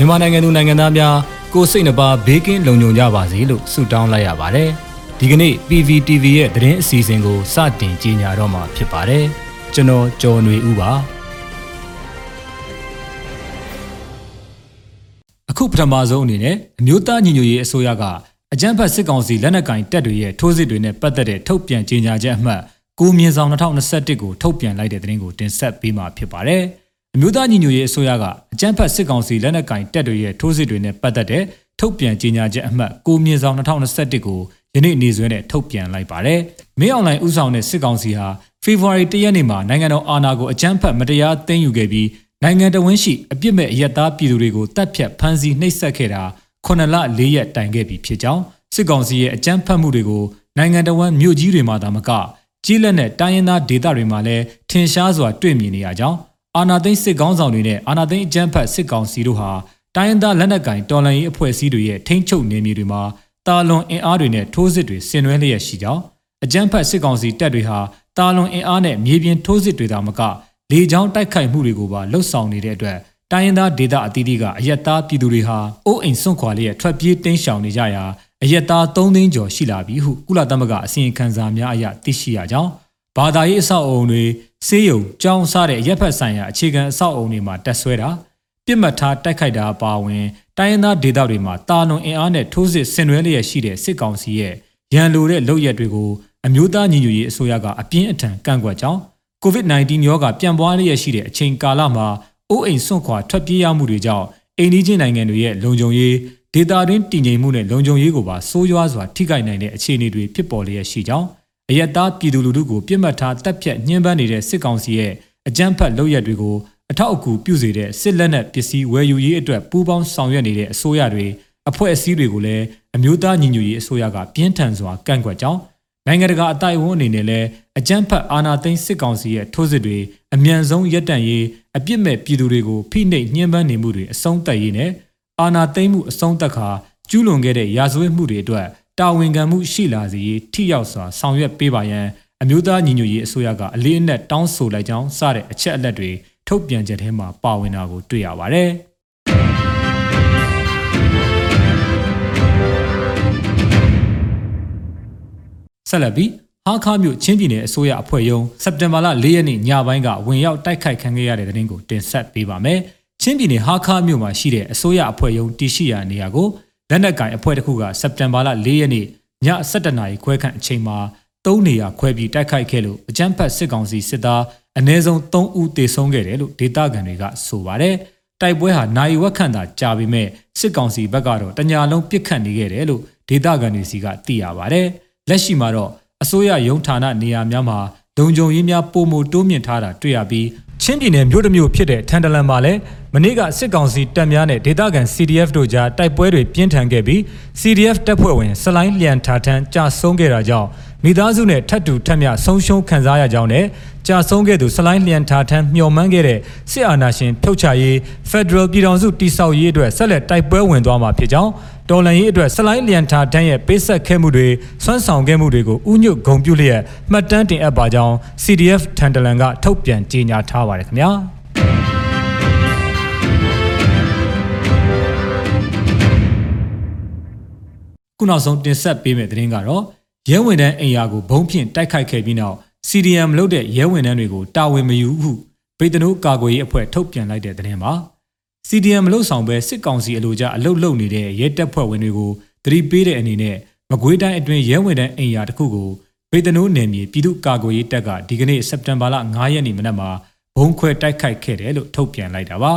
မြန်မာနိုင်ငံသူနိုင်ငံသားများကိုယ်စိတ်နှပါဘေးကင်းလုံခြုံကြပါစေလို့ဆုတောင်းလိုက်ရပါတယ်။ဒီကနေ့ PVTV ရဲ့သတင်းအစီအစဉ်ကိုစတင်ကြီးညာတော့မှာဖြစ်ပါတယ်။ကျွန်တော်ကျော်နေဦးပါ။အခုပထမဆုံးအနေနဲ့အမျိုးသားညီညွတ်ရေးအစိုးရကအကြမ်းဖက်စစ်ကောင်စီလက်နက်ကင်တပ်တွေရဲ့ထိုးစစ်တွေနဲ့ပတ်သက်တဲ့ထုတ်ပြန်ကြေညာချက်အမှတ်ကိုမြင့်ဆောင်2021ကိုထုတ်ပြန်လိုက်တဲ့သတင်းကိုတင်ဆက်ပေးမှာဖြစ်ပါတယ်။ အမျိုးသားညီညွတ်ရေးအစိုးရကအကြမ်းဖက်စစ်ကောင်စီလက်နက်ကင်တပ်တွေရဲ့ထိုးစစ်တွေနဲ့ပတ်သက်တဲ့ထုတ်ပြန်ကြေညာချက်အမှတ်ကိုမြင့်ဆောင်2021ကိုယနေ့နေ့စွဲနဲ့ထုတ်ပြန်လိုက်ပါတယ်။မင်းအောင်လှိုင်ဦးဆောင်တဲ့စစ်ကောင်စီဟာဖေဖော်ဝါရီ၁ရက်နေ့မှာနိုင်ငံတော်အာဏာကိုအကြမ်းဖက်မတရားသိမ်းယူခဲ့ပြီးနိုင်ငံတော်ဝန်ရှိအပြစ်မဲ့အယက်သားပြည်သူတွေကိုတပ်ဖြတ်ဖမ်းဆီးနှိပ်စက်ခဲ့တာ9လ4ရက်တိုင်ခဲ့ပြီဖြစ်ကြောင်းစစ်ကောင်စီရဲ့အကြမ်းဖက်မှုတွေကိုနိုင်ငံတော်ဝန်မြို့ကြီးတွေမှာသာမကကြီးလက်နဲ့တိုင်းရင်းသားဒေသတွေမှာလည်းထင်ရှားစွာတွေ့မြင်နေရကြောင်း အာနာသိန်းစစ်ကောင်းဆောင်တွေနဲ့အာနာသိန်းအကြမ်းဖက်စစ်ကောင်စီတို့ဟာတိုင်းရင်းသားလက်နက်ကင်တော်လှန်ရေးအဖွဲ့အစည်းတွေရဲ့ထိန်းချုပ်နေမြေတွေမှာတာလွန်အင်အားတွေနဲ့ထိုးစစ်တွေဆင်နွှဲလျက်ရှိကြောင်းအကြမ်းဖက်စစ်ကောင်စီတပ်တွေဟာတာလွန်အင်အားနဲ့မြေပြင်ထိုးစစ်တွေသာမကလေကြောင်းတိုက်ခိုက်မှုတွေကိုပါလှုပ်ဆောင်နေတဲ့အတွက်တိုင်းရင်းသားဒေသအသီးသီးကအယက်သားပြည်သူတွေဟာအိုးအိမ်စွန့်ခွာလျက်ထွက်ပြေးတိမ်းရှောင်နေကြရာအယက်သား3သိန်းကျော်ရှိလာပြီဟုကုလသမဂ္ဂအစီရင်ခံစာများအရသိရှိရကြောင်း ဘာသာရေးအဆောက်အုံတွေဆေးရုံကျောင်းစားတဲ့ရက်ဖက်ဆိုင်ရာအခြေခံအဆောက်အုံတွေမှာတက်ဆွဲတာပြစ်မှတ်ထားတိုက်ခိုက်တာအပါအဝင်တိုင်းရင်းသားဒေသတွေမှာတာလွန်အင်အားနဲ့ထိုးစစ်ဆင်နွှဲလျက်ရှိတဲ့စစ်ကောင်စီရဲ့ရန်လိုတဲ့လုပ်ရက်တွေကိုအမျိုးသားညီညွတ်ရေးအစိုးရကအပြင်းအထန်ကန့်ကွက်ကြောင်း COVID-19 ရောဂါပြန့်ပွားလျက်ရှိတဲ့အချိန်ကာလမှာအိုးအိမ်စွန့်ခွာထွက်ပြေးရမှုတွေကြောင့်အိန္ဒိချင်းနိုင်ငံတွေရဲ့လုံခြုံရေးဒေတာတွင်းတည်ငြိမ်မှုနဲ့လုံခြုံရေးကိုပါဆိုးရွားစွာထိခိုက်နိုင်တဲ့အခြေအနေတွေဖြစ်ပေါ်လျက်ရှိကြောင်း အယက်သားပြည်သူလူထုကိုပြစ်မှတ်ထားတပ်ဖြတ်ညှဉ်းပန်းနေတဲ့စစ်ကောင်စီရဲ့အကြမ်းဖက်လုပ်ရက်တွေကိုအထောက်အကူပြုစေတဲ့စစ်လက်နက်ပစ္စည်းဝယ်ယူရေးအတွက်ပူးပေါင်းဆောင်ရွက်နေတဲ့အစိုးရတွေအဖွဲ့အစည်းတွေကိုလည်းအမျိုးသားညီညွတ်ရေးအစိုးရကပြင်းထန်စွာကန့်ကွက်ကြောင်းနိုင်ငံတကာအတိုင်းအဝန်အနေနဲ့လည်းအကြမ်းဖက်အာဏာသိမ်းစစ်ကောင်စီရဲ့ထိုးစစ်တွေအမြန်ဆုံးရပ်တန့်ရေးအပြစ်မဲ့ပြည်သူတွေကိုဖိနှိပ်ညှဉ်းပန်းနေမှုတွေအဆုံးသတ်ရေးနဲ့အာဏာသိမ်းမှုအဆုံးသတ်ခါကျူးလွန်ခဲ့တဲ့ရာဇဝတ်မှုတွေအတွက် တာဝန်ခံမှုရှိလာစေရေးထိရောက်စွာဆောင်ရွက်ပေးပါရန်အမျိုးသားညီညွတ်ရေးအစိုးရကအလေးအနက်တောင်းဆိုလိုက်ကြောင်းစတဲ့အချက်အလက်တွေထုတ်ပြန်ချက်ထဲမှာပါဝင်တာကိုတွေ့ရပါတယ်ဆက်လက်ပြီးဟာခါမြို့ချင်းပြည်နယ်အစိုးရအဖွဲ့ယုံစက်တင်ဘာလ၄ရက်နေ့ညပိုင်းကဝင်ရောက်တိုက်ခိုက်ခံခဲ့ရတဲ့တဲ့တင်ကိုတင်ဆက်ပေးပါမယ်။ချင်းပြည်နယ်ဟာခါမြို့မှာရှိတဲ့အစိုးရအဖွဲ့ယုံတရှိရာနေရာကို လက်နက်ကင်အဖွဲ့တစ်ခုကစက်တင်ဘာလ၄ရက်နေ့ည7:00နာရီခွဲခန့်အချိန်မှာသုံးနေရခွဲပြီးတိုက်ခိုက်ခဲ့လို့အကြမ်းဖက်စစ်ကောင်စီစစ်သားအနည်းဆုံး3ဦးသေဆုံးခဲ့တယ်လို့ဒေသခံတွေကဆိုပါတယ်။တိုက်ပွဲဟာနိုင်ဝက်ခန့်သာကြာပေမဲ့စစ်ကောင်စီဘက်ကတော့တညာလုံးပစ်ခတ်နေခဲ့တယ်လို့ဒေသခံတွေစီကသိရပါတယ်။လက်ရှိမှာတော့အစိုးရရုံးဌာနနေရာများမှာလုံခြုံရေးများပုံမတိုးမြင့်ထားတာတွေ့ရပြီး ချင်းပြည်နယ်မြို့တစ်မြို့ဖြစ်တဲ့ထန်တလန်မှာလည်းမနေ့ကစစ်ကောင်စီတပ်များနဲ့ဒေသခံ CDF တို့ကြားတိုက်ပွဲတွေပြင်းထန်ခဲ့ပြီး CDF တပ်ဖွဲ့ဝင် စလိုင်းလျံထားထန်းကြာဆုံးခဲ့တာကြောင့် မိသားစုနဲ့ထပ်တူထပ်မျှဆုံးရှုံးခံစားရကြောင်းနဲ့ကြာဆုံးခဲ့သူစလိုင်းလျံထားထန်းမျှော်မှန်းခဲ့တဲ့စစ်အာဏာရှင်ဖြုတ်ချရေး Federal ပြည်ထောင်စုတည်ဆောက်ရေးအတွက်ဆက်လက်တိုက်ပွဲဝင်သွားမှာဖြစ်ကြောင်းတော်လန်ရေးအတွက်စလိုင်းလျံထားထန်းရဲ့ပေးဆက်ခဲ့မှုတွေစွမ်းဆောင်ခဲ့မှုတွေကိုဥညွတ်ဂုံပြုလျက်မှတ်တမ်းတင်အပ်ပါကြောင်း CDF ထန်တလန်ကထုတ်ပြန်ကြေညာထားပါတယ်ခင်ဗျာခုနောက်ဆုံးတင်ဆက်ပေးမယ့်သတင်းကတော့ ရဲဝင်တန်းအိမ်ယာကိုဘုံဖြင့်တိုက်ခိုက်ခဲ့ပြီးနောက် CDM လုပ်တဲ့ရဲဝင်တန်းတွေကိုတာဝန်မယူဟုဗေဒနိုးကာကွယ်ရေးအဖွဲ့ထုတ်ပြန်လိုက်တဲ့သတင်းပါ CDM မလုပ်ဆောင်ပဲစစ်ကောင်စီအလို့ကြအလုတ်လုံနေတဲ့ရဲတပ်ဖွဲ့ဝင်တွေကိုသတိပေးတဲ့အနေနဲ့မကွေးတိုင်းအတွင်းရဲဝင်တန်းအိမ်ယာတစ်ခုကိုဗေဒနိုးနယ်မြေပြည်သူ့ကာကွယ်ရေးတပ်ကဒီကနေ့စက်တင်ဘာလ9ရက်နေ့မနက်မှာဘုံခွဲတိုက်ခိုက်ခဲ့တယ်လို့ထုတ်ပြန်လိုက်တာပါ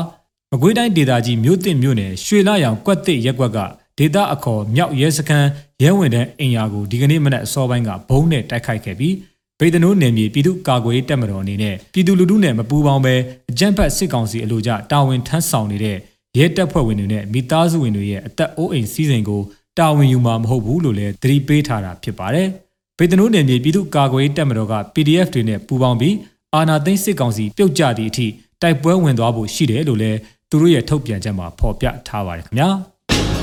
မကွေးတိုင်းဒေသကြီးမြို့သစ်မြို့နယ်ရွှေလာရောင်ကွက်သစ်ရက်ကွက်က ဒေသအခေါ်မြောက်ရဲစခန်းရဲဝင်တဲ့အင်ယာကိုဒီကနေ့မနက်အစောပိုင်းကဘုံနဲ့တိုက်ခိုက်ခဲ့ပြီးဗေဒနိုးနယ်မြေပြည်သူ့ကာကွယ်ရေးတပ်မတော်အနေနဲ့ပြည်သူလူထုနဲ့မပူးပေါင်းပဲအကြမ်းဖက်စစ်ကောင်စီအလို့ကြတာဝန်ထမ်းဆောင်နေတဲ့ရဲတပ်ဖွဲ့ဝင်တွေနဲ့မိသားစုဝင်တွေရဲ့အသက်အိုးအိမ်စီးစိမ်ကိုတာဝန်ယူမှာမဟုတ်ဘူးလို့လည်းသတိပေးထားတာဖြစ်ပါတယ်။ဗေဒနိုးနယ်မြေပြည်သူ့ကာကွယ်ရေးတပ်မတော်က PDF တွေနဲ့ပူးပေါင်းပြီးအာနာသိန်းစစ်ကောင်စီပြုတ်ကျသည့်အထိတိုက်ပွဲဝင်သွားဖို့ရှိတယ်လို့လည်းသူတို့ရဲ့ထုတ်ပြန်ချက်မှာဖော်ပြထားပါတယ်ခင်ဗျာ။